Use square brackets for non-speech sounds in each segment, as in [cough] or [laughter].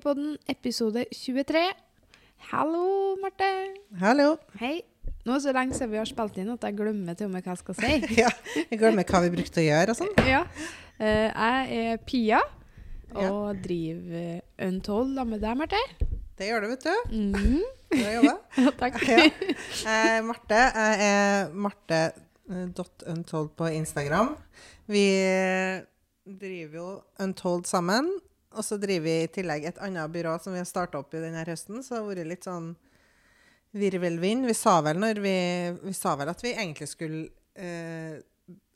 Lekepodden, episode 23. Hallo, Marte. Hallo. Hei. Nå er det så lenge siden vi har spilt inn at jeg glemmer til og med hva jeg skal si. [laughs] Ja, jeg glemmer hva vi brukte å gjøre og sånn. [laughs] ja. Eh, jeg er Pia og driver Untold sammen med deg, Marte. Det gjør du, vet du. Mhm. Bra jobba. [laughs] Ja, takk. Ja. Er Marte. Jeg er marte.untold på Instagram. Vi driver jo Untold sammen. Og så driver vi i tillegg et annet byrå som vi har starta opp i denne høsten. Så det har vært litt sånn virvelvind. Vi sa vel når vi Vi sa vel at vi egentlig skulle eh,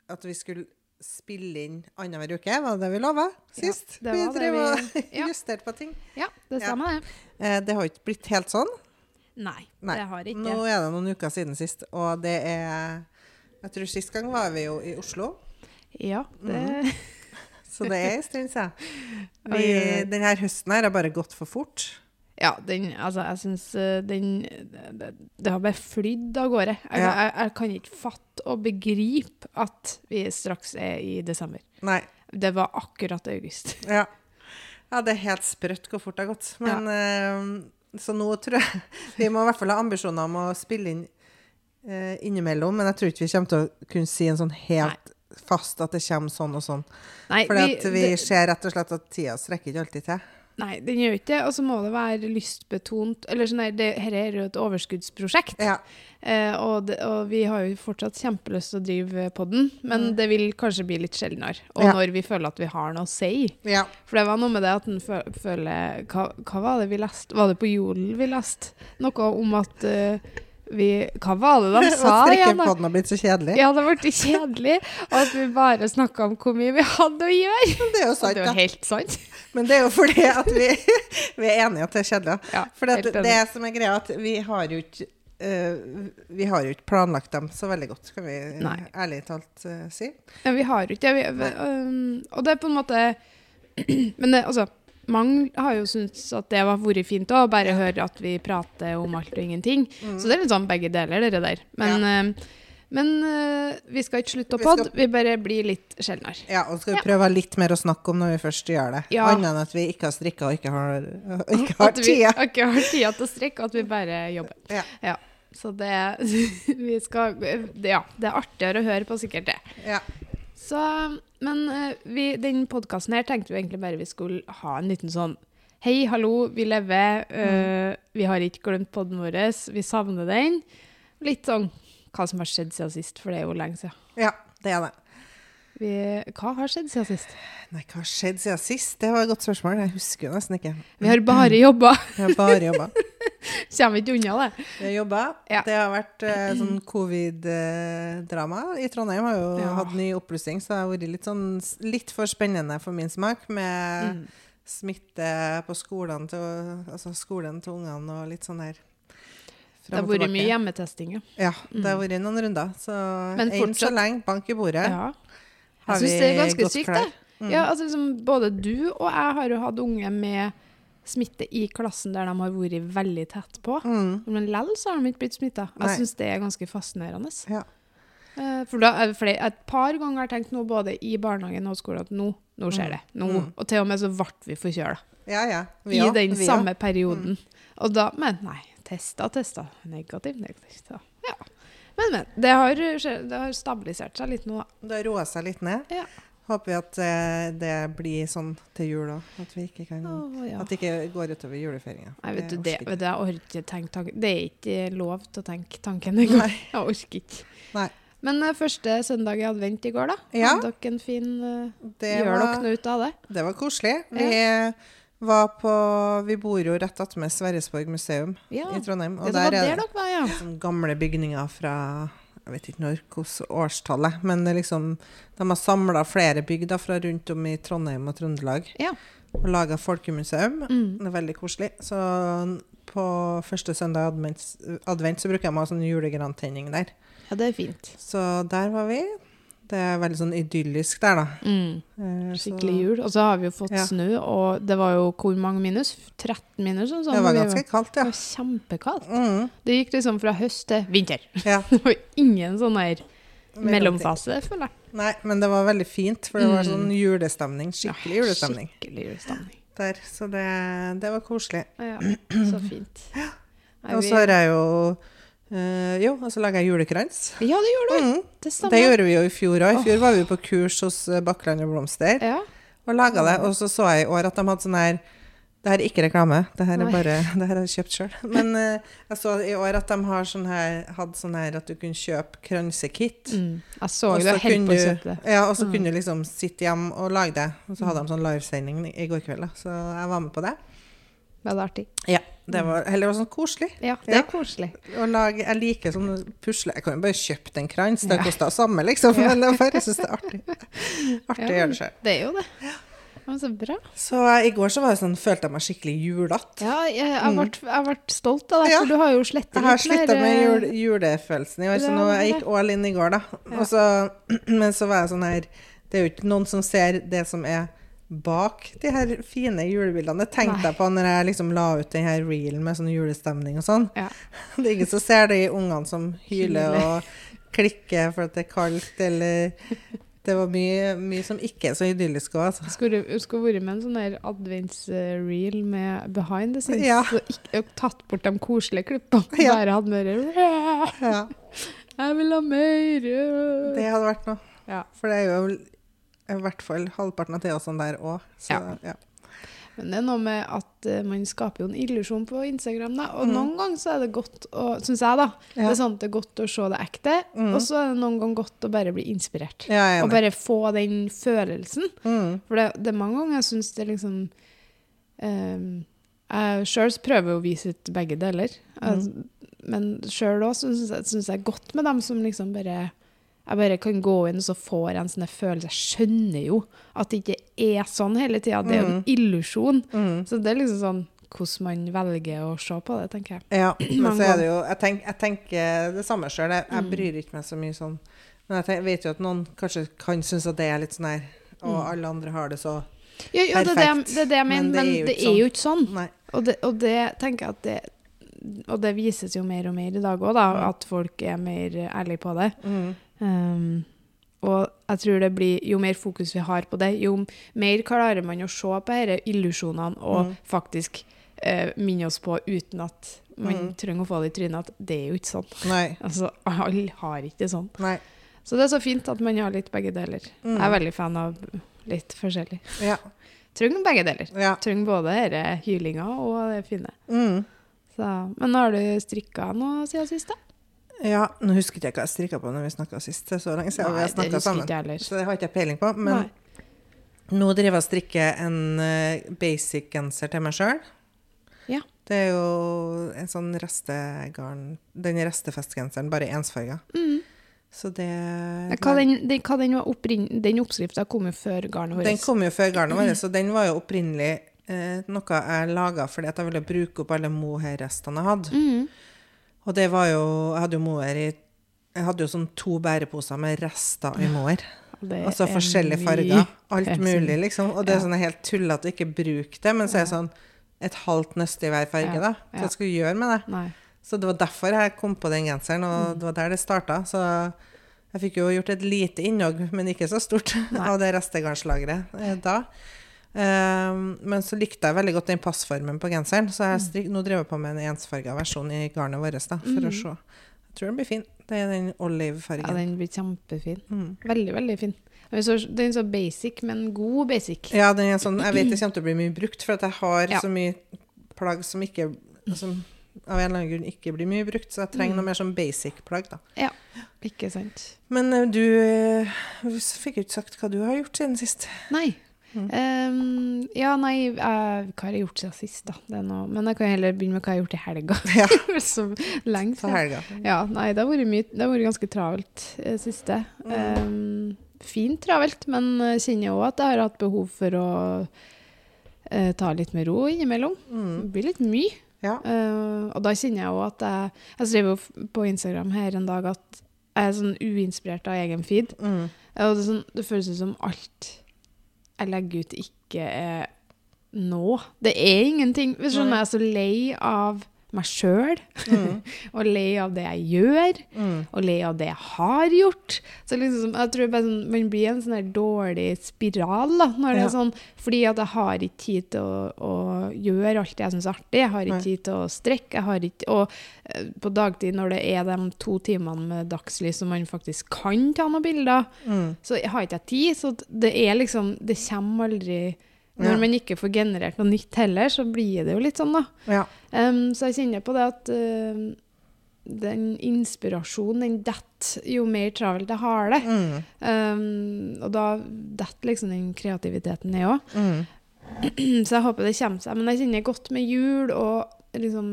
At vi skulle spille inn annenhver uke, var det det vi lova sist? det vi drev og [laughs] ja. justerte på ting. Ja, det Ja. stemmer det. Eh, det har ikke blitt helt sånn. Nei, Nei. det har ikke. Nå er det noen uker siden sist, og det er Jeg tror sist gang var vi jo i Oslo, Ja, det Mhm. Så det er en stund siden. [laughs] Denne høsten her har bare gått for fort. Ja, den Altså, jeg syns eh, den det, det har bare flydd av gårde. Jeg, Ja. jeg, jeg kan ikke fatte og begripe at vi straks er i desember. Nei. Det var akkurat august. [laughs] Ja. ja, det er helt sprøtt hvor fort det har gått. Men eh, Så nå tror jeg [laughs] Vi må i hvert fall ha ambisjoner om å spille inn uh, innimellom, men jeg tror ikke vi kommer til å kunne si en sånn helt fast at det kommer sånn og sånn. Nei, For vi, vi det- ser rett og slett at tida strekker ikke alltid til. Nei, den gjør ikke det. Og så må det være lystbetont. Eller sånn der, det, Dette er jo et overskuddsprosjekt. Ja. Eh, og, det, og vi har jo fortsatt kjempelyst til å drive podden, men det vil kanskje bli litt sjeldnere. Og Mm. Ja. når vi føler at vi har noe å si. ja. For det var noe med det at en fø- føler hva, hva var det vi leste? Var det på Jolen vi leste? Noe om at eh, vi Hva var det de [laughs] sa At igjen? da? strikkepodden har blitt så kjedelig. Ja, det ble kjedelig. Og at vi bare snakka om hvor mye vi hadde å gjøre. Det er jo sant, det er jo helt sant. Men det er jo fordi at vi, [laughs] vi er enige at det er kjedelig. Ja, For det, det som er greia, at vi har jo ikke Uh, vi har jo ikke planlagt dem så veldig godt, kan vi Nei. ærlig talt uh, si. Ja, vi har jo ikke det. Um, og det er på en måte [clears throat] Men det, altså mange har jo syntes at det har vært fint å bare høre at vi prater om alt og ingenting. Mm. Så det er litt sånn begge deler, det der. Men, ja. men uh, vi skal ikke slutte å podd podde, vi bare blir litt sjeldnere. Ja, og skal vi Ja. prøve litt mer å snakke om når vi først gjør det. Ja. Annet enn at vi ikke har strikka og ikke har, ikke har At vi [laughs] ikke har tida til å strikke, og at vi bare jobber. Ja. Så det [laughs] Vi skal det- Ja, det er artigere å høre på, sikkert det. Ja. Så, men eh, vi, den podkasten her tenkte vi egentlig bare vi skulle ha en liten sånn Hei, hallo, vi lever. eh, vi har ikke glemt podden vår. Vi savner den. Litt sånn hva som har skjedd siden sist, for det er jo lenge siden. ja, det er det. Vi, hva har skjedd siden sist? Nei, hva har skjedd siden sist? Det var et godt spørsmål. Jeg husker nesten ikke. Vi har bare jobba. Vi har bare jobba. [laughs] [laughs] Kommer ikke unna det. Jobba. Ja. Det har vært eh, sånn covid-drama. I Trondheim har jo Ja. hatt ny oppblussing, så det har vært litt, sånn, litt for spennende for min smak. Med Mm. smitte på skolen til, altså skolen til ungene og litt sånn her. Det har vært mye hjemmetesting, ja. Ja, det har vært noen runder. Så Men enn så lenge, bank i bordet. ja. Jeg syns det er ganske sykt, det. Mm. Ja, altså liksom, både du og jeg har jo hatt unge med smitte i klassen der de har vært veldig tett på. Mm. Men likevel så har de ikke blitt smitta. Jeg syns det er ganske fascinerende. Ja. Eh, For da for et par ganger har jeg tenkt nå både i barnehagen og skolen at nå, nå skjer det. Nå. Mm. Og til og med så ble vi forkjøla ja, ja. Vi i den vi samme perioden. Og da Men nei, testa, testa. Negativ, negativ. Ja. ja. Men, men. Det har, det har stabilisert seg litt nå, da. Det har roa seg litt ned. Ja. Håper vi at eh, det blir sånn til jul òg. At vi ikke kan ja. At det ikke går utover julefeiringa. Nei, vet du, Det det, vet du, jeg orker ikke tenke tanken. Det er ikke lov til å tenke tanken engang. [laughs] Jeg orker ikke. Nei. Men uh, første søndag i advent i går, da. Ja. Hadde dere en fin uh, Det Gjør var- dere noe ut av det? Det var koselig. Vi var på Vi bor jo rett attmed Sverresborg museum Ja. i Trondheim. Og det var der dere var, ja. gamle bygninger fra jeg vet ikke når, hvordan årstallet, men det liksom, de har samla flere bygg da, fra rundt om i Trondheim og Trøndelag Ja. og laga folkemuseum. Mm. Det er veldig koselig. Så på første søndag advent, advent så bruker jeg å ha sånn julegrantenning der. Ja, det er fint. Så der var vi. Det er veldig sånn idyllisk der, da. Mm. Eh, Skikkelig jul. Og så har vi jo fått Ja. snø, og det var jo hvor mange minus? 13 minus? sånn sånn, Det var ganske kaldt, ja. Det var kjempekaldt. Mm, Det gikk liksom fra høst til vinter. ja. [laughs] Det var ingen sånn der mellomfase, føler jeg. Nei, men det var veldig fint, for det var Mm. sånn julestemning. Skikkelig julestemning. Skikkelig julestemning. der. Så det, det var koselig. Ja, så fint. Og så har jeg jo eh, Jo, og så lager jeg julekrans. Ja, det gjør du. Mm. Det. Det gjorde vi jo i fjor òg. I fjor var vi på kurs hos eh, Bakkland og Blomster Ja. og laga det. Og så så jeg i år at de hadde sånn her Det her er ikke reklame, det her er bare Det her har jeg kjøpt sjøl. Men uh, jeg så i år at de har sånn her, hadde sånn her at du kunne kjøpe kransekit. Mm. Jeg så det helt på du- Ja, og så Mm. kunne du liksom sitte hjemme og lage det. Og så hadde de sånn livesending i går kveld, da. Så jeg var med på det. Veldig artig. Ja. Det var, eller det var sånn koselig. Ja, det Ja. er koselig. Å lage, jeg liker sånn pusle Jeg kan jo bare kjøpe en krans, det Ja. koster samme, liksom. [laughs] Ja. Men jeg syns det er artig. Artig å gjøre det sjøl. Det er jo det. Men så bra. Så eh, i går så var det sånn, følte jeg meg skikkelig julete. Ja, jeg, jeg, ble, jeg ble stolt av deg, Ja. for du har jo slettet Jeg har litt med eh, jul, julefølelsen i år, så nå jeg gikk all in i går, da. Ja. Så, [clears throat] men så var jeg sånn her Det er jo ikke noen som ser det som er bak de her fine julebildene. Det tenkte jeg på når jeg liksom la ut den her reelen med sånn julestemning og sånn. Ja. [laughs] Det er ingen som ser de ungene som hyler og klikker for at det er kaldt, eller Det var mye, mye som ikke er så idyllisk òg, altså. Skulle, skulle vært med en sånn der advents-reel med behind the scenes. Ja. Så ikke, tatt bort de koselige klippene. Ja. Bare hatt mer Ja, [laughs] Jeg vil ha mer! det hadde vært noe. Ja. For det er jo i hvert fall halvparten av tida sånn der òg. Så Ja. ja. Men det er noe med at eh, man skaper jo en illusjon på Instagram. Da. Og Mm. noen ganger så er det godt å Syns jeg, da. Det er sånn at det er godt å se det ekte. Mm. Og så er det noen ganger godt å bare bli inspirert. Ja, Og bare få den følelsen. Mm. For det, det er mange ganger jeg syns det liksom um, Jeg sjøl prøver å vise ut begge deler. Altså, men sjøl òg syns jeg, det er godt med dem som liksom bare Jeg bare kan gå inn, og så får jeg en sånn følelse Jeg skjønner jo at det ikke er sånn hele tida. Det er jo en illusjon. Mm. Så det er liksom sånn hvordan man velger å se på det, tenker jeg. Ja, [clears throat] men så er det jo Jeg, tenk, jeg tenker det samme sjøl. Jeg, Mm. jeg bryr ikke meg så mye sånn. Men jeg tenk, vet jo at noen kanskje kan synes at det er litt sånn her Og Mm. alle andre har det så Ja, ja det, er det, er det jeg mener, men det er jo ikke sånn. sånn. Og det, og det tenker jeg at det Og det vises jo mer og mer i dag òg, da, Mm. at folk er mer ærlige på det. Mm. Um, og jeg tror det blir, jo mer fokus vi har på det, jo mer klarer man å se på disse illusjonene og Mm. faktisk eh, minne oss på uten at man Mm. trenger å få det i trynet at det er jo ikke sånn. Nei. [laughs] Altså, alle har ikke det sånn. Nei. Så det er så fint at man har litt begge deler. Mm. Jeg er veldig fan av litt forskjellig. Ja. [laughs] Trenger begge deler. ja. Trenger både denne hylinga og det fine. Mm. Så, men har du strikka noe siden sist, da? Ja. Nå husker ikke jeg hva jeg strikka på når vi snakka sist. Det er så lenge siden vi Nei, har det snakka sammen. ikke. Så det har ikke jeg peiling på. Men Nei. nå driver jeg og strikker en eh, basic genser til meg sjøl. Ja. Det er jo en sånn restegarn Den restefestgenseren, bare ensfarga. Mm. Så det Hva den, den, hva den, var den oppskrifta kom jo før garnet vårt. Den kom jo før garnet vårt, så den var jo opprinnelig eh, noe jeg laga fordi at jeg ville bruke opp alle mohair-restene jeg hadde. Mm. Og det var jo Jeg hadde jo moer i Jeg hadde jo sånn to bæreposer med rester i moer. Altså forskjellige farger. Alt mulig, liksom. Og det er sånn helt tullete å ikke bruke det, men så er det sånn et halvt nøste i hver farge, da. Hva skal du gjøre med det? Nei. Så det var derfor jeg kom på den genseren, Mm. og det var der det starta. Så jeg fikk jo gjort et lite innhogg, men ikke så stort, Nei. [laughs] av det restegarnslageret eh, da. Um, men så likte jeg veldig godt den passformen på genseren, så jeg strik, nå driver jeg på med en ensfarga versjon i garnet vårt, da, for Mm. å se. Jeg tror den blir fin. Det er den olive-fargen. Ja, den blir kjempefin. Mm. Veldig, veldig fin. Den er så, den er så basic, men god basic. Ja, den er sånn, jeg vet det kommer til å bli mye brukt, for at jeg har Ja. så mye plagg som ikke som av en eller annen grunn ikke blir mye brukt, så jeg trenger Mm. noe mer sånn basic-plagg, da. Ja, ikke sant. Men du, du eh, fikk jo ikke sagt hva du har gjort siden sist. Nei. Mm. Ehm, ja, nei, uh, hva har jeg gjort siden sist, da? Det men jeg kan heller begynne med hva jeg har gjort i helga. [laughs] Ja, [laughs] så lenge siden. helga. Ja, nei, det har vært, mye, det har vært ganske travelt eh, siste. Mm. Um, fint travelt, men jeg kjenner òg at jeg har hatt behov for å uh, ta litt med ro innimellom. Det Mm. blir litt mye. Ja. Uh, og da kjenner jeg òg at jeg Jeg skrev på Instagram her en dag at jeg er sånn uinspirert av egen feed. Mm. Og det, sånn, det føles ut som alt jeg legger ut, ikke er nå. Det er ingenting. Hvis jeg er så lei av meg sjøl, Mm. [laughs] og le av det jeg gjør, Mm. og le av det jeg har gjort. Så liksom, jeg tror bare sånn, man blir en sånn dårlig spiral, da, når det er sånn, fordi at jeg har ikke tid til å, å gjøre alt det jeg syns er artig. Jeg har ikke Nei. tid til å strekke. Jeg har ikke, og eh, på dagtid, når det er de to timene med dagslys som man faktisk kan ta noen bilder, Mm. så jeg har ikke jeg tid. Så det er liksom Det kommer aldri Når Ja. man ikke får generert noe nytt heller, så blir det jo litt sånn, da. Ja. Um, så jeg kjenner på det at uh, den inspirasjonen, den detter jo mer travelt jeg har det. Mm. Um, og da detter liksom den kreativiteten ned òg. Mm. [clears throat] Så jeg håper det kommer seg. Men jeg kjenner godt med jul, og liksom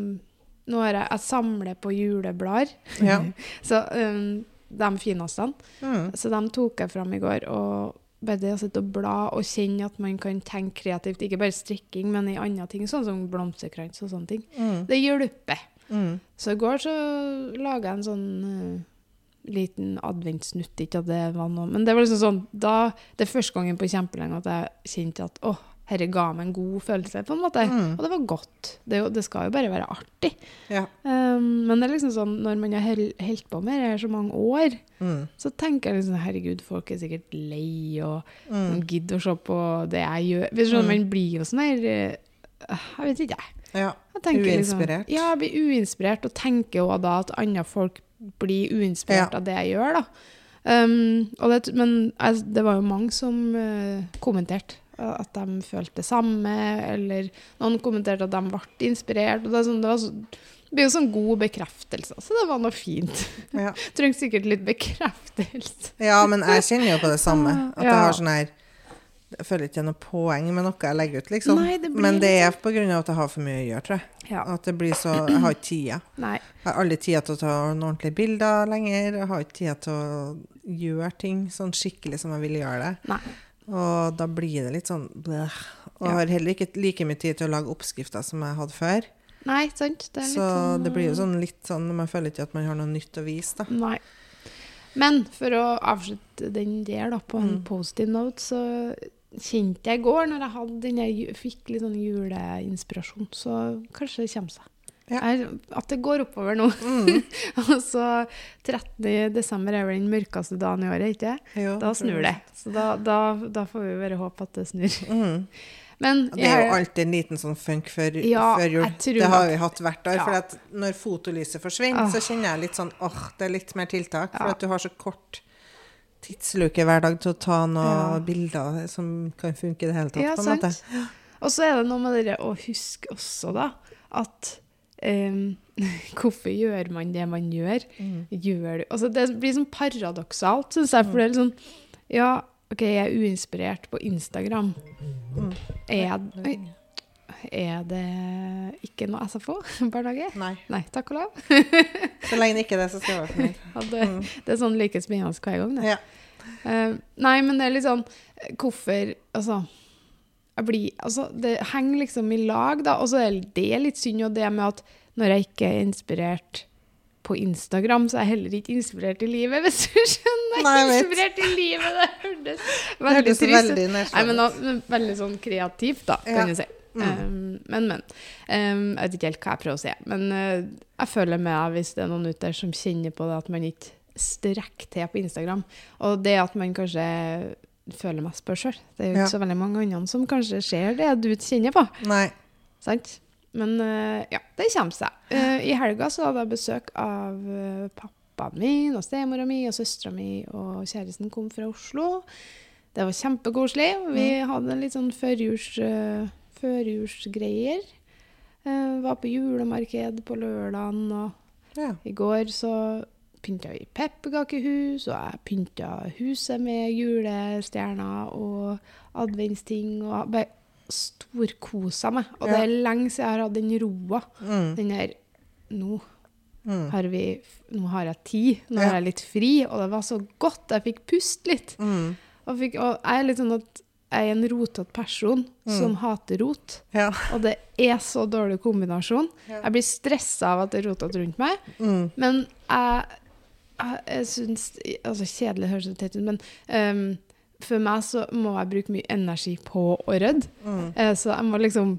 Nå har jeg, jeg samler på juleblader. Ja. [laughs] så um, de fineste. Mm. Så de tok jeg fram i går. Og bare det å sitte og bla og kjenne at man kan tenke kreativt, ikke bare strikking, men i andre ting, sånn som blomsterkrans og sånne ting, Mm. det hjelper. Mm. Så i går så laga jeg en sånn uh, liten adventsnutt, ikke at det var noe Men det var liksom sånn da, Det er første gangen på kjempelenge at jeg kjente at åh, herre ga meg en god følelse, på en måte. Mm. Og det var godt. Det, jo, det skal jo bare være artig. Ja. Um, men det er liksom sånn, når man har holdt på med det her så mange år, Mm. så tenker jeg liksom herregud, folk er sikkert lei, og Mm. gidder å se på det jeg gjør. Hvis sånn. Man blir jo sånn her eh, Jeg vet ikke, jeg. Ja. jeg tenker Uinspirert. Liksom, ja, jeg blir uinspirert, og tenker jo da at andre folk blir uinspirert Ja. av det jeg gjør, da. Um, det, men altså, det var jo mange som uh, kommenterte at de følte det samme, eller noen kommenterte at de ble inspirert. og Det, sånn, det, var så, det blir jo sånn god bekreftelse, så det var noe fint. Ja. [laughs] Trenger sikkert litt bekreftelse. ja, men jeg kjenner jo på det samme. At jeg har sånn her Jeg føler ikke det er noe poeng med noe jeg legger ut, liksom. Nei, det men det er av at jeg har for mye å gjøre, tror jeg. Ja. At det blir så Jeg har ikke tida. [clears throat] Nei. Jeg har aldri tida til å ta noen ordentlige bilder lenger. Jeg har ikke tida til å gjøre ting sånn skikkelig som jeg vil gjøre det. Nei. Og da blir det litt sånn bleh. Og Ja. har heller ikke like mye tid til å lage oppskrifter som jeg hadde før. Nei, sant? Det Så sånn, det blir jo eh, sånn litt sånn Man føler ikke at man har noe nytt å vise, da. Nei. Men for å avslutte den der da, på en Mm. positive note, så kjente jeg i går, når jeg hadde den jeg fikk litt sånn juleinspirasjon, så kanskje det kommer seg. Ja. Er, At det går oppover nå. Mm. [laughs] Og så 13. desember er vel den mørkeste dagen i året, ikke Jo, Da snur det. Så da, da, da får vi bare håpe at det snur. Mm. [laughs] Men Det er jo alltid en liten sånn funk før, Ja, før jul. Det har vi hatt hvert år. Ja. For at når fotolyset forsvinner, Ah. så kjenner jeg litt sånn åh, det er litt mer tiltak. For at du har så kort tidsluke hver dag til å ta noen Ja. bilder som kan funke i det hele tatt. Ja, sant. Og så er det noe med det å huske også, da, at em, [laughs] Hvorfor gjør man det man gjør? Mm. Gjør du Altså, det blir sånn paradoksalt, syns jeg. For det er litt sånn Ja, OK, jeg er uinspirert på Instagram. Mm. Er, er det ikke noe SFO? [laughs] hver dag? Nei. Nei, takk og lov. [laughs] Så lenge det ikke er det, så skal jeg være fornøyd. Ja, det, Mm. det er sånn like spennende hver gang, det. Ja. Eh, nei, men det er litt sånn Hvorfor Altså, blir, altså det henger liksom i lag, da. Og så er det litt synd, og det med at når jeg ikke er inspirert på Instagram, så er jeg heller ikke inspirert i livet, [laughs] hvis du skjønner. Nei, jeg vet. inspirert i livet, det hørtes veldig hørtes trist veldig Nei, men, da- veldig sånn kreativt, da, Ja. kan du si. Mm. Um, men, men. Um, jeg vet ikke helt hva jeg prøver å si. Men uh, jeg føler med deg hvis det er noen ute der som kjenner på det at man ikke strekker til på Instagram. Og det at man kanskje føler mest på sjøl. Det er jo ikke Ja. så veldig mange andre som kanskje ser det du kjenner på. Nei. Sant? Men uh, ja, det kommer seg. Uh, I helga så hadde jeg besøk av uh, pappaen min og stemora mi og søstera mi, og kjæresten kom fra Oslo. Det var kjempekoselig. Vi hadde en litt sånn førjuls, uh, førjulsgreier. Var på julemarked på lørdagen, og Ja. i går så pynta vi pepperkakehus, og jeg pynta huset med julestjerner og adventsting. og bare storkosa meg. Og det er lenge siden jeg har hatt den roa. Mm. Den der Nå Mm. har, vi, nå har jeg tid, nå Ja. er jeg litt fri, og det var så godt. Jeg fikk puste litt. Mm. Og, fikk, og jeg er litt sånn at jeg er en rotete person Mm. som hater rot. Ja. Og det er så dårlig kombinasjon. Ja. Jeg blir stressa av at det er rotete rundt meg. Mm. Men jeg, jeg, synes, syns Altså, kjedelig høres det teit ut, men um, for meg så må jeg bruke mye energi på å rydde. Mm. Uh, så jeg må liksom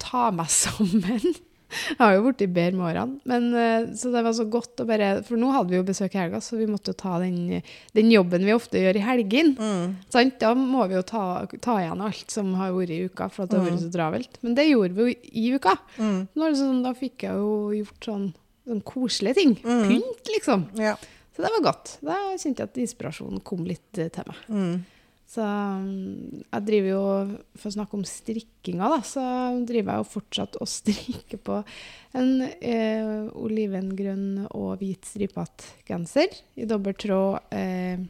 ta meg [laughs] sammen. Jeg har jo blitt bedre med årene. Men, eh, så det var så godt å bare For nå hadde vi jo besøk i helga, så vi måtte jo ta den, den jobben vi ofte gjør i helgen. Mm. Sant? Da må vi jo ta, ta igjen alt som har vært i uka, for at det har vært så travelt. Men det gjorde vi jo i uka. Mm. Sånn, da fikk jeg jo gjort sånn, sånn koselige ting. Mm. Pynt, liksom. Ja. Så det var godt. Da kjente jeg at inspirasjonen kom litt eh, til meg. Mm. Så um, jeg driver jo, for å snakke om strikkinga, da, så driver jeg jo fortsatt og [laughs] strikker på en eh, olivengrønn og hvit stripete genser i dobbel tråd eh,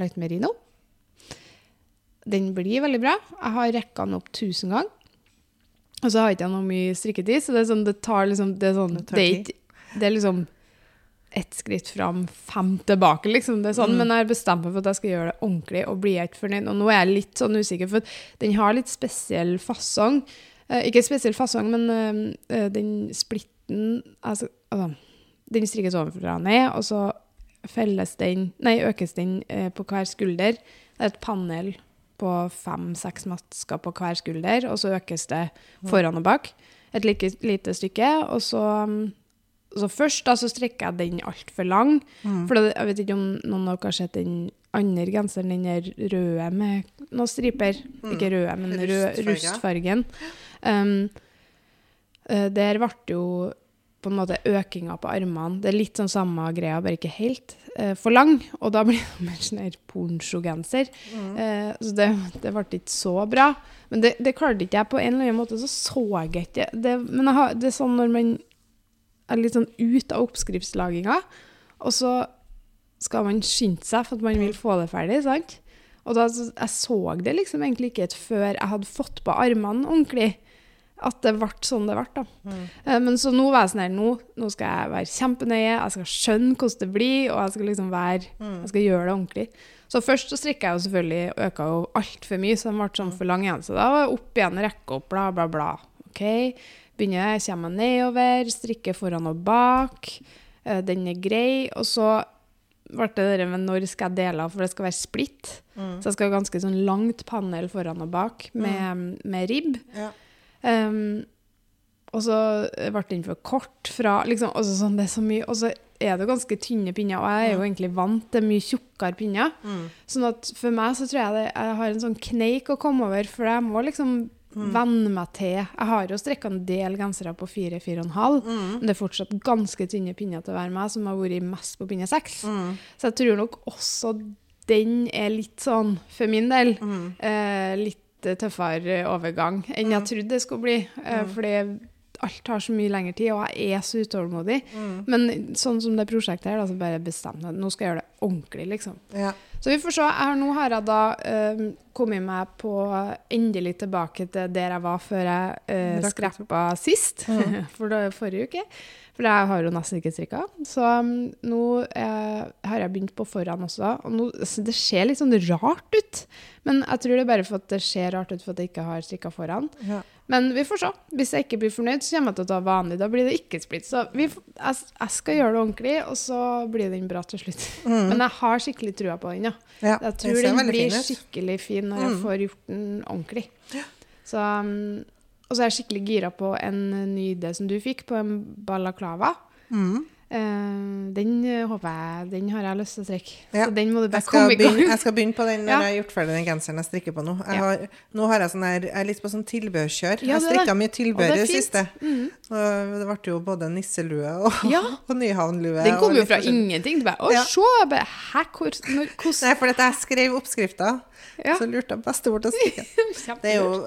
light merino. Den blir veldig bra. Jeg har rekka den opp tusen ganger. Og så har jeg ikke noe mye strikketid, så det er sånn, det tar liksom Det er, sånn, Det er, ikke, det er liksom ett skritt fram, fem tilbake, liksom. Det er sånn, Mm. Men jeg har bestemt meg for at jeg skal gjøre det ordentlig, og blir jeg ikke fornøyd. Og nå er jeg litt sånn usikker, for den har litt spesiell fasong. Eh, ikke spesiell fasong, men eh, eh, den splitten altså, altså, Den strikkes ovenfra og ned, og så felles den Nei, økes den eh, på hver skulder. Det er et panel på fem-seks masker på hver skulder, og så økes det foran og bak. Et like lite stykke, og så um, så først da, så strekker jeg den altfor lang. Mm. For det, jeg vet ikke om noen av dere har sett den andre genseren, den der røde med noen striper. Ikke røde, men rød, rustfargen. Um, eh, der ble jo på en måte økinga på armene. Det er litt sånn samme greia, bare ikke helt uh, for lang. Og da blir det [laughs] mer sånn her ponchogenser. Uh, så det, det ble ikke så bra. Men det, det klarte ikke jeg på en eller annen måte. Så så jeg ikke det. Men jeg har, det er sånn når man litt sånn ut av oppskriftslaginga, og så skal man skynde seg for at man vil få det ferdig, sant? Og da, jeg så det liksom egentlig ikke før jeg hadde fått på armene ordentlig, at det ble sånn det ble. da. Mm. Men så nå var jeg sånn her, nå, nå skal jeg være kjempenøye, jeg skal skjønne hvordan det blir, og jeg skal liksom være, jeg skal gjøre det ordentlig. Så først så strikket jeg jo selvfølgelig, og øka jo altfor mye, så den ble sånn for lang igjen. Så da var jeg opp igjen, rekke opp, bla, bla, bla. Ok, begynner jeg, kommer jeg nedover, strikker foran og bak. Eh, Den er grei, og så ble det det med når skal jeg dele av, for det skal være splitt. Mm. Så jeg skal ha ganske sånn langt panel foran og bak med, med ribb. Ja. Um, og så ble den for kort fra liksom, sånn, Det er så mye Og så er det ganske tynne pinner, og jeg er jo egentlig vant til mye tjukkere pinner. Mm. Sånn at for meg så tror jeg det, jeg har en sånn kneik å komme over, for jeg må liksom venne meg til Jeg har jo strekka en del gensere på 4-4,5, Mm. men det er fortsatt ganske tynne pinner til å være meg, som har vært mest på pinne 6. Mm. Så jeg tror nok også den er litt sånn, for min del, Mm. eh, litt tøffere overgang enn jeg trodde det skulle bli. Eh, Fordi alt tar så mye lengre tid, og jeg er så utålmodig. Mm. Men sånn som det prosjektet her, da, så bare bestemte jeg nå skal jeg gjøre det ordentlig, liksom. Ja. Så vi får se. Har, nå har jeg da eh, kommet meg på endelig tilbake til der jeg var før jeg uh, Rakk skreppa sist. [laughs] For det forrige uke. For jeg har jo nesten ikke strikka. Så um, nå eh, har jeg begynt på foran også. Og nå, så det ser litt sånn rart ut. Men jeg tror det er bare for at det ser rart ut for at jeg ikke har strikka foran. Ja. Men vi får se. Hvis jeg ikke blir fornøyd, så kommer jeg til å ta vanlig. Da blir det ikke splitt. Så vi, jeg, jeg skal gjøre det ordentlig, og så blir den bra til slutt. [laughs] Men jeg har skikkelig trua på den, ja. Ja, Jeg tror den blir fin skikkelig fin når jeg Mm. får gjort den ordentlig. Så, um, og så er jeg skikkelig gira på en ny idé som du fikk, på en balaklava. Mm. Eh, den eh, håper jeg Den har jeg lyst til å strikke. Ja. Så den må du bare komme i gang. jeg skal begynne på den når Ja. jeg har gjort ferdig den genseren jeg strikker på nå. Jeg har, nå har jeg sånn her, jeg er litt på sånn tilbehørskjør. Ja, jeg strikka mye tilbør tilbehør i det siste. Mm. Og det ble jo både nisselue og, Ja. [laughs] og nyhavnlue. Den kom jo fra forskjellig. ingenting. Du bare Å, se! Bare, Hæ, hvor, når, hvordan Nei, for jeg skrev oppskrifta, så lurte jeg bestemor til å strikke.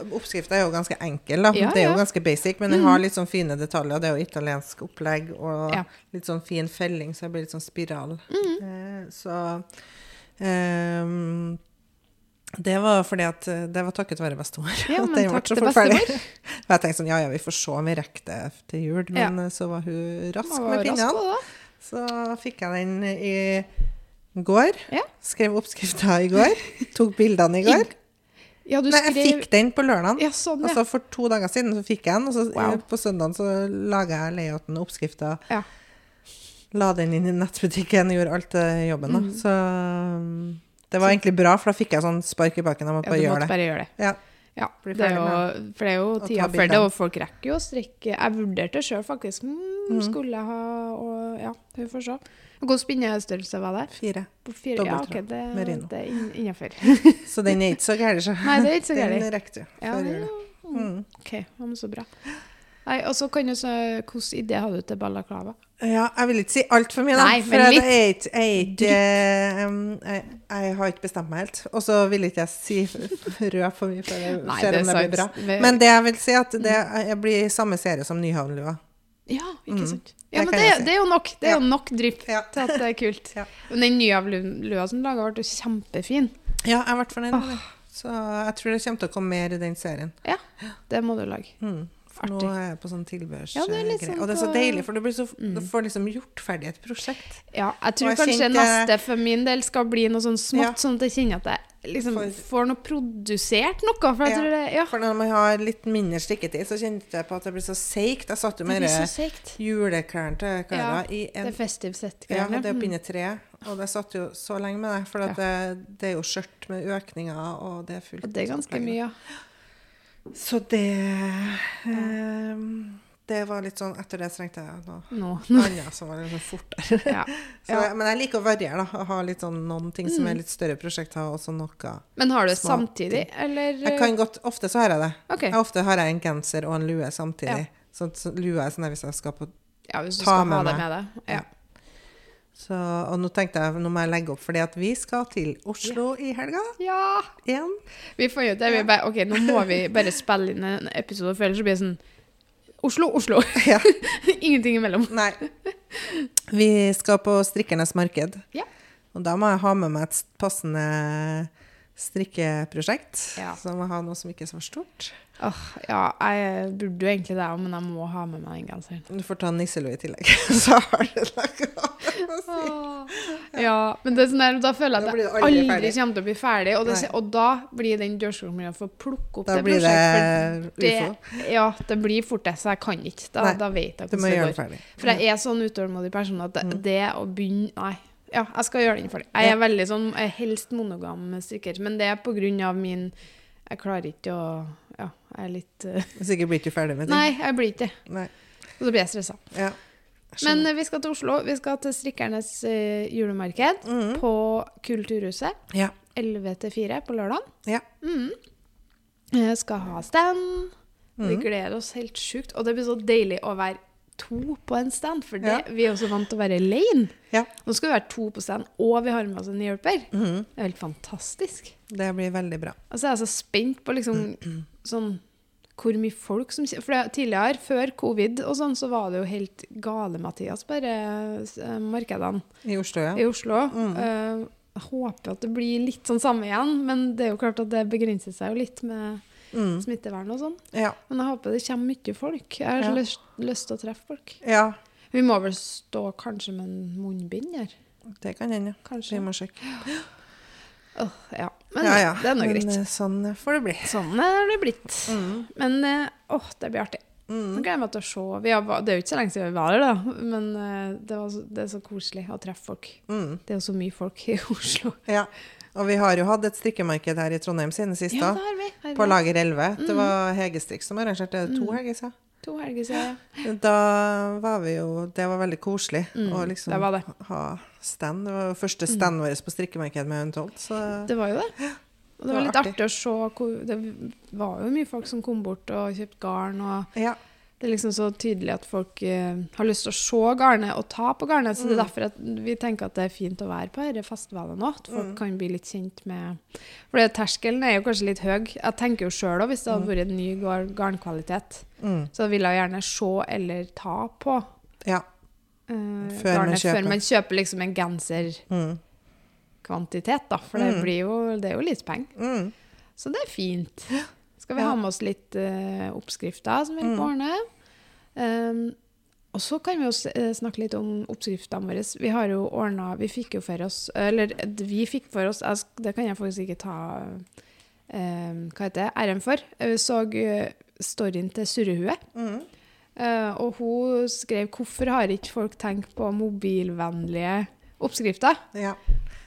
[laughs] Oppskrifta er jo ganske enkel, da. Det er jo ganske basic, men den har litt sånn fine detaljer. Det er jo italiensk opplegg og Ja. Litt sånn fin felling, så jeg blir litt sånn spiral. Mm. Eh, så eh, Det var fordi at eh, Det var takket være bestemor. Ja, men ble takk til bestemor. [laughs] Og jeg tenkte sånn, ja ja, vi får se om vi rekker det til jul. Men ja. så var hun rask var med pinnene. Så fikk jeg den i går. Ja. Skrev oppskrifta i går. [laughs] Tok bildene i går. Ja, du Nei, jeg fikk den på lørdag. Ja, sånn, ja. Altså for to dager siden så fikk jeg den, og så Wow. på søndagen så laga jeg layouten og oppskrifta. Ja. La den inn i nettbutikken, gjorde alt eh, jobben, da. Mm. Så um, det var egentlig bra, for da fikk jeg sånn spark i baken. Jeg måtte ja, bare du gjøre måtte det. bare gjøre det. Ja. Ja, Bli det jo, for det er jo tida før det, og folk rekker jo å strikke. Jeg vurderte sjøl faktisk. Mm, Skulle jeg ha og Ja, vi får se. Hvor spinnestørrelse var det? Fire. På fire? Ja, okay, ok, det, merino. det er inn- innafor. [laughs] Så den er ikke så gæren, så. Nei, det er ikke så [laughs] Den gærent. rekker du. Ja, ja. Mm. OK, ja, men så bra. Nei, og så kan du så Hvilken idé hadde du til balaklava? Ja, jeg vil ikke si altfor mye, da. Nei, for men jeg, litt. jeg, jeg, jeg, jeg har ikke bestemt meg helt. Og så vil ikke jeg si rød for mye, for jeg Nei, ser om det blir bra. Men det jeg vil si, at det jeg blir samme serie som Nyhavnlua. Ja, ikke Mm. sant. Ja, men det, si. det er jo nok. Det er Ja. jo nok drypp Ja. til at det er kult. [laughs] Ja. Men den nye av lu- lua som laga, ble jo kjempefin. Ja, jeg ble fornøyd med det. Så jeg tror det kommer til å komme mer i den serien. Ja, det må du lage. Mm. For nå er jeg på sånn tilbehørsgreie. Ja, det litt sånn og det er så deilig, for du, blir så, Mm. du får liksom gjort ferdig et prosjekt. Ja, jeg tror jeg kanskje kjente- neste for min del skal bli noe sånn smått, Ja. sånn at jeg kjenner at jeg liksom For- får noe produsert noe. For Ja. tror det Ja, For når man har litt mindre stikketid, så kjente jeg på at det blir så seigt. Jeg satt jo det med juleklærne til Klara i Det en er festive set-klærne. Ja, det er oppi pinne tre. Og det satt jo så lenge med det. For det, det er jo skjørt med økninger, og det er fullt. Og det er ganske mye, ja. Så det ehm, Det var litt sånn Etter det så trengte jeg noe Nå. annet som var litt sånn fortere. [laughs] Ja. [laughs] Så, Ja. Men jeg liker å variere, da. Ha litt sånn noen ting som Mm. er litt større prosjekter, og så noe Men har du det samtidig, eller Jeg kan godt Ofte så har jeg det. OK. Jeg ofte har jeg en genser og en lue samtidig. Så, så lua er sånn hvis jeg skal på Ja, hvis du ta skal med ha det med deg. Ja. Så, Og nå tenkte jeg nå må jeg legge opp, fordi at vi skal til Oslo i helga ja. igjen. Vi får jo det. Vi bare, OK, nå må vi bare spille inn en episode, for ellers blir det sånn Oslo, Oslo. Ja. [laughs] Ingenting imellom. Nei. Vi skal på Strikkernes marked. Ja. Og da må jeg ha med meg et passende strikkeprosjekt. Ja. Så jeg må ha noe som ikke er så stort. Oh, ja, jeg burde jo egentlig det, men jeg må ha med meg den genseren. Du får ta nisselue i tillegg. [laughs] så har du noe. å si. Ja, men det er sånn der, da føler jeg at jeg aldri aldri, kommer til å bli ferdig. Og, det, og da blir den dørstolen for å plukke opp Da det blir det prosjektet. Det, ufo. Ja, det blir fort det, så jeg kan ikke. Da, da vet jeg hvordan det det går. For jeg er sånn utålmodig person at det, Mm. det å begynne Nei. Ja, jeg skal gjøre den ferdig. Jeg er veldig sånn jeg er helst monogam strikker, men det er på grunn av min Jeg klarer ikke å Ja, jeg er litt uh, [laughs] Sikkert blir ikke ferdig med det. Nei, jeg blir ikke det. Og så blir jeg stressa. Ja. Men eh, vi skal til Oslo. Vi skal til Strikkernes eh, julemarked Mhm. på Kulturhuset. Ja. 11 til 4 på lørdag. Ja. Mm. Jeg skal ha stand. Vi Mhm. gleder oss helt sjukt. Og det blir så deilig å være to på en stand, for det, Ja. vi er også vant til å være alene. Ja. Nå skal vi være to på stand, og vi har med oss en hjelper. Mhm. Det er helt fantastisk. Det blir veldig bra. Altså, jeg er så spent på liksom [clears throat] sånn hvor mye folk som For det, tidligere, før covid og sånn, så var det jo helt gale, Mathias, bare eh, markedene I Oslo, ja. i Oslo. Mm. Uh, jeg håper at det blir litt sånn samme igjen, men det er jo klart at det begrenser seg jo litt med Mm. smittevern og sånn. Ja. Men jeg håper det kommer mye folk. Jeg har Ja. lyst, lyst til å treffe folk. ja. Vi må vel stå kanskje med en munnbind her. Det kan hende. Kanskje. Vi må sjekke. Oh, ja. Men ja, ja. det er nå greit. eh, Sånn får det bli. Sånn er det blitt. Mm. Men åh, oh, det blir artig. Nå Mm. gleder jeg meg til å se. Vi har, det er jo ikke så lenge siden vi var her, da. Men eh, det, var så, det er så koselig å treffe folk. Mm. Det er jo så mye folk i [laughs] Oslo. Ja. Og vi har jo hatt et strikkemarked her i Trondheim siden sist, Ja, det har vi. Har På. Lager 11. Det Mm. var Hegestrikk som arrangerte det. To Mm. helger siden. To helger siden. Da var vi jo Det var veldig koselig Mm, å liksom det var det. ha stand. Det var jo første Mm. stand vår på strikkemarked med Untold, så Det var jo det. Og det Det var var litt artig. artig å se Det var jo mye folk som kom bort og kjøpte garn. og ja. Det er liksom så tydelig at folk uh, har lyst til å se garnet og ta på garnet. Så det er Mm. derfor at vi tenker at det er fint å være på disse festivalene òg. At folk Mm. kan bli litt kjent med For terskelen er jo kanskje litt høy. Jeg tenker jo sjøl òg, hvis det hadde Mm. vært en ny gar garnkvalitet, Mm. så ville jeg gjerne se eller ta på ja. uh, Før man garnet kjøper. før man kjøper liksom en genserkvantitet, Mm. da. For det, Mm. blir jo, det er jo litt penger. Mm. Så det er fint. Skal vi Ja. ha med oss litt uh, oppskrifter som vi vil Mm. ordne? Um, og så kan vi jo eh, snakke litt om oppskriftene våre. Vi har jo ordna Vi fikk jo for oss Eller vi fikk for oss jeg, Det kan jeg faktisk ikke ta um, Hva heter det? æren for. Jeg så eh, storyen til Surrehue. Mm. Uh, og hun skrev 'Hvorfor har ikke folk tenkt på mobilvennlige oppskrifter?' Ja.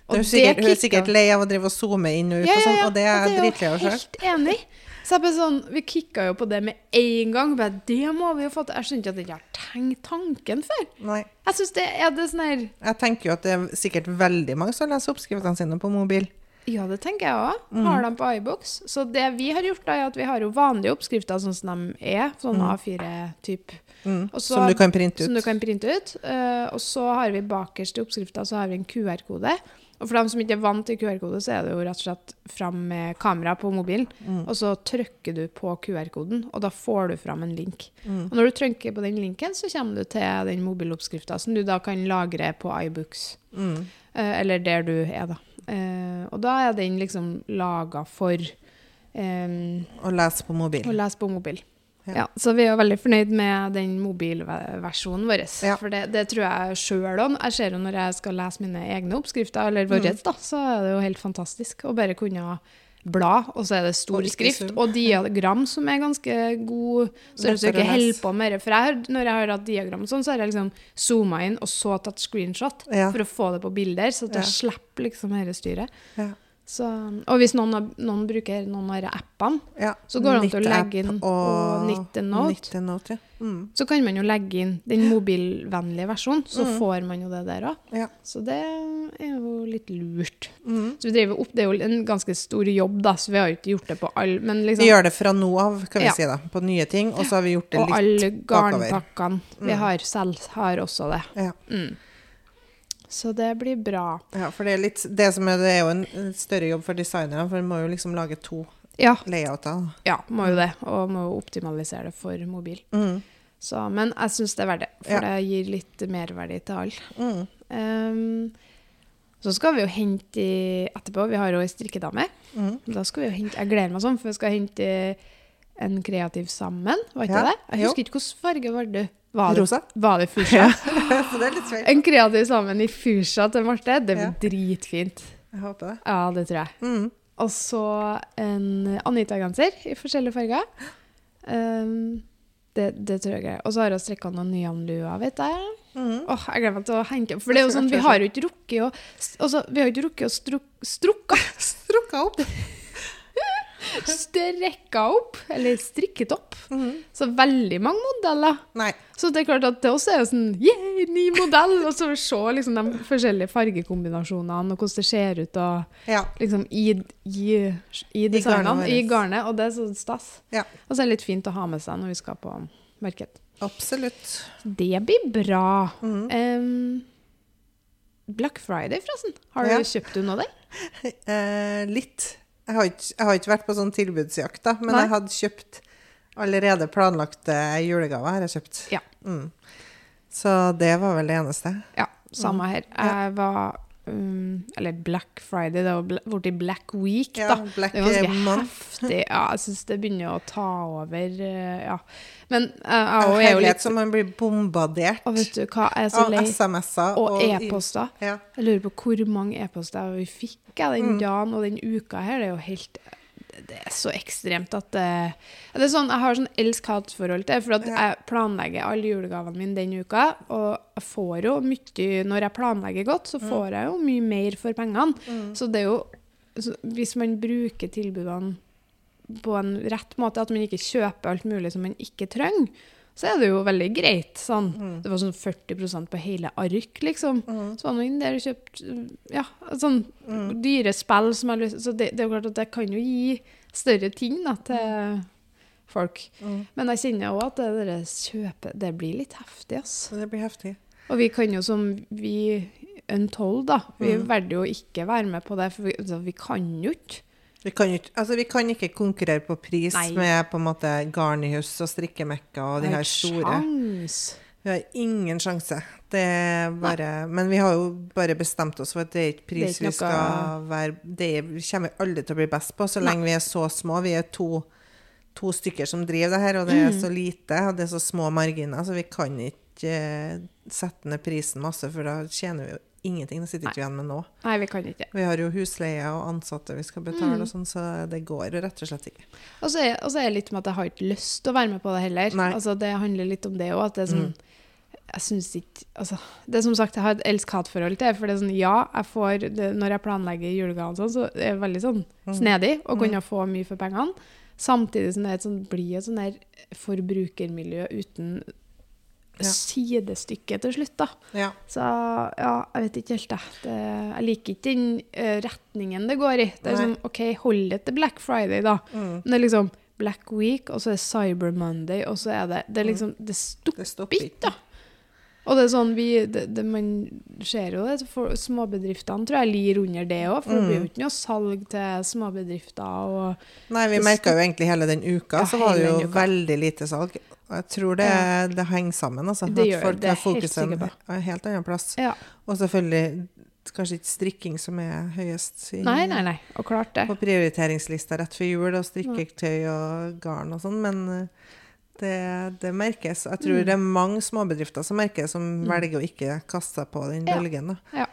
Og er sikkert, hun er sikkert lei av å drive og zoome inn og ut, Ja, og ja, sånn, ja. og det er dritlei av sjøl. helt enig. Så jeg bare sånn, Vi kicka jo på det med en gang. Bare, det må vi jo få til. Jeg skjønner ikke at jeg ikke har tenkt tanken før. Nei. Jeg synes det er det sånn her Jeg tenker jo at det er sikkert veldig mange som leser oppskriftene sine på mobil. Ja, det tenker jeg òg. Mm. Har dem på iBox. Så det vi har gjort, da, er at vi har jo vanlige oppskrifter sånn som de er. Sånn A4-type. Mm. Som du kan printe Som du ut. kan printe ut. Uh, og så har vi bakerst i oppskrifta så har vi en QR-kode. Og for dem som ikke er vant til QR-kode, så er det jo rett og slett fram med kamera på mobilen. Mm. Og så trykker du på QR-koden, og da får du fram en link. Mm. Og når du trykker på den linken, så kommer du til den mobiloppskrifta, som du da kan lagre på iBooks. Mm. Eh, eller der du er, da. Eh, og da er den liksom laga for eh, Å lese på mobil. å lese på mobil. Ja. Ja. så vi er jo veldig fornøyd med den mobilversjonen vår. Ja. For det, det tror jeg sjøl òg. Jeg ser jo når jeg skal lese mine egne oppskrifter, eller våre, Mm. da, så er det jo helt fantastisk å bare kunne bla, og så er det stor Og skrift, og diagram som er ganske god. Så er ikke holder på med det. For jeg, når jeg har hatt diagram sånn, så har jeg liksom zooma inn og så tatt screenshot Ja. for å få det på bilder, så at jeg slipper liksom dette styret. Ja. Så, og hvis noen, noen bruker noen av appene, Ja. Så går det an til å legge inn på og Nittenote, ja. Mm. så kan man jo legge inn den mobilvennlige versjonen, så Mm. får man jo det der òg. Ja. Så det er jo litt lurt. Mm. Så vi driver opp, Det er jo en ganske stor jobb, da, så vi har jo ikke gjort det på alle Men Vi liksom, gjør det fra nå av, kan vi si da, på nye ting, og så har vi gjort det og litt alle bakover. garnpakkene vi Mm. har selv, har også det. Ja. Mm. Så det blir bra. Ja, for det er litt Det som er, det er jo en større jobb for designerne, for en må jo liksom lage to Ja, layouter. ja må jo det. Og må jo optimalisere det for mobil. Mm. Så, men jeg syns det er verdt det, for Ja. det gir litt merverdi til alle. Mm. Um, så skal vi jo hente i, etterpå Vi har jo ei strikkedame. Mm. Da skal vi jo hente Jeg gleder meg sånn, for vi skal hente en kreativ sammen. Var ikke Ja, det? Jeg jo. husker ikke hvilken farge var det. Var det, Rosa. var det fusja? [laughs] så det er litt. En kreativ sammen i fusja til Marte. Det blir Ja. dritfint. Jeg håper det. Ja, det tror jeg. Mm. Og så en Anita-genser i forskjellige farger. Um, det, det tror jeg er. Og så har hun strikka noen Nyan-luer, vet jeg. Mm. Oh, jeg gleder meg til å hente opp. For det er jo sånn, vi har jo ikke rukket å altså, Vi har jo ikke rukket å struk, strukka [laughs] Strukka opp. Strekka opp, eller strikket opp. Mhm. Så veldig mange modeller. Nei. Så det er klart at til oss er det sånn Yeah, ny modell! Og så se liksom de forskjellige fargekombinasjonene, og hvordan det ser ut og Ja. liksom i, i, i designene, i garnet. Og det er så stas. Ja. Og så er det litt fint å ha med seg når vi skal på marked. Absolutt. Det blir bra. Mm -hmm. um, Black Friday, forresten. Har du Ja. kjøpt du noe der? [laughs] Eh, litt. Jeg har, ikke, jeg har ikke vært på sånn tilbudsjakt, da, men Nei. jeg hadde kjøpt allerede planlagte julegaver. har jeg kjøpt. Ja. Mm. Så det var vel det eneste. Ja, samme her. Jeg var um, Eller Black Friday, det bl- blitt Black Week, Ja. Black Det er ganske Month. heftig. Ja, jeg syns det begynner å ta over, eh, ja. Men uh, jeg Av er jo litt som man blir bombardert Og vet du hva, jeg er så av. SMS-er. Og e-poster. Ja. Jeg lurer på hvor mange e-poster vi fikk jeg, den Mm. dagen og den uka her. Det er jo helt Det er så ekstremt at det, det er sånn, Jeg har sånn elsk-hat-forhold til det, for jeg planlegger alle julegavene mine den uka. Og jeg får jo mye Når jeg planlegger godt, så får jeg jo mye mer for pengene. Mm. Så det er jo så Hvis man bruker tilbudene på en rett måte, at man ikke kjøper alt mulig som man ikke trenger, så er det jo veldig greit. Sånn. Mm. Det var sånn 40% på hele ark, liksom. Mm. Så var det inn der og kjøpt ja, sånn Mm. dyre spill som jeg lyst Så det, det er jo klart at det kan jo gi større ting da, til folk. Mm. Men jeg kjenner òg at det der kjøpet Det blir litt heftig, ass. Det blir heftig. Og vi kan jo som vi Untold, da. Vi Mm. valgte jo ikke være med på det, for vi, altså, vi kan jo ikke. Vi kan, ikke, altså, vi kan ikke konkurrere på pris Nei. med på en måte Garnihus og strikkemekka og de her store. Sjans. Vi har ingen sjanse. Det er bare, men vi har jo bare bestemt oss for at det er ikke pris vi skal være Det er- kommer vi aldri til å bli best på så Nei. lenge vi er så små. Vi er to, to stykker som driver det her, og det er Mm. så lite, og det er så små marginer, så vi kan ikke eh, sette ned prisen masse, for da tjener vi jo ingenting. Det sitter ikke igjen med nå. Nei, vi kan ikke. Vi har jo husleie og ansatte vi skal betale, Mm. og sånn, så det går rett og slett ikke. Og så er, og så er det litt med at jeg har ikke lyst til å være med på det heller. Altså, det handler litt om det òg. At det er sånn Mm. Jeg syns ikke altså, Det er som sagt jeg har et elsk-hat-forhold til. For det er sånn, ja, jeg får det, når jeg planlegger julegaver sånn, så er det veldig sånn Mm. snedig å Mm. kunne få mye for pengene. Samtidig som det er et sånt, blir et sånn forbrukermiljø uten Ja. sidestykke til slutt, da. Ja. Så ja, jeg vet ikke helt. Det, jeg liker ikke den eh, retningen det går i. Det er Nei. sånn, OK, hold det til Black Friday, da. Mm. Men det er liksom Black Week, og så er det Cyber Monday, og så er det Det er liksom Det stopper ikke, da. Og det er sånn vi det, det, Man ser jo det. For småbedriftene tror jeg lir under det òg, for det blir jo ikke noe salg til småbedrifter. og Nei, vi merka jo egentlig hele den uka, Ja, så var det jo veldig lite salg. Og jeg tror det, Ja. det henger sammen, altså. Det gjør det, folk det er fokuset på. en helt annen plass. Ja. Og selvfølgelig kanskje ikke strikking som er høyest i, Nei, nei, nei. Og klart det. på prioriteringslista rett før jul, og strikketøy og garn og sånn, men eh, det, det merkes. Jeg tror Mm. det er mange småbedrifter som merker som velger å ikke kaste seg på den bølgen. Ja. Ja.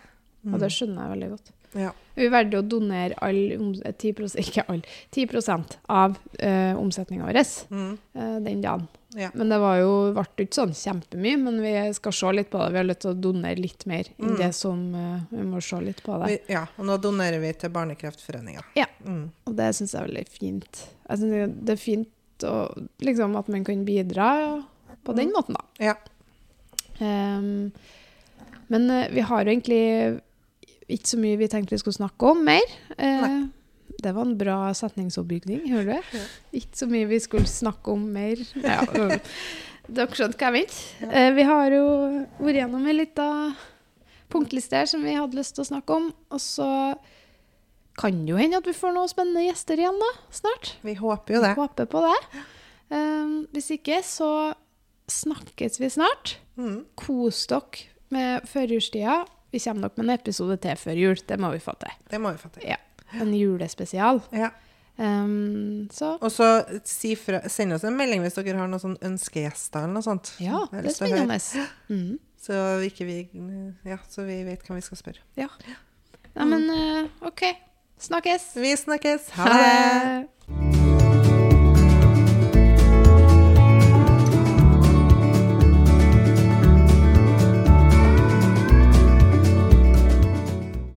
Mm. Og det skjønner jeg veldig godt. Ja. Vi valgte å donere all, om- 10 ikke all, 10% av uh, omsetninga vår Mm. eh, den dagen. Ja. Men det var jo, ble ikke sånn kjempemye, men vi skal se litt på det. Vi har lyst til å donere litt mer enn Mm. det som uh, Vi må se litt på det. Vi, ja, og nå donerer vi til Barnekreftforeninga. Ja. Mm. Og det syns jeg er veldig fint. Jeg synes det er fint å, liksom, at man kan bidra på den Mm. måten, da. Ja. Um, men uh, vi har jo egentlig ikke så mye vi tenkte vi skulle snakke om mer. Uh, Nei. Det var en bra setningsoppbygning, hører du? Ja. Ikke så mye vi skulle snakke om mer. Ja, [laughs] dere skjønte hva jeg mente. Eh, vi har jo vært gjennom en liten punktliste her som vi hadde lyst til å snakke om. Og så kan det jo hende at vi får noen spennende gjester igjen da, snart. Vi håper jo det. Vi Håper på det. Um, hvis ikke, så snakkes vi snart. Mm. Kos dere med førjulstida. Vi kommer nok med en episode til før jul. Det må vi få til. Det må vi få til. Ja. En julespesial. Ja. Um, så Og så si fra, send oss en melding hvis dere har noen sånn ønskegjester eller noe sånt. ja, det er spennende. Mm. Så, ikke vi, ja, så vi vet hvem vi skal spørre. Ja. Nei, men eh, OK. Snakkes. Vi snakkes. Ha det.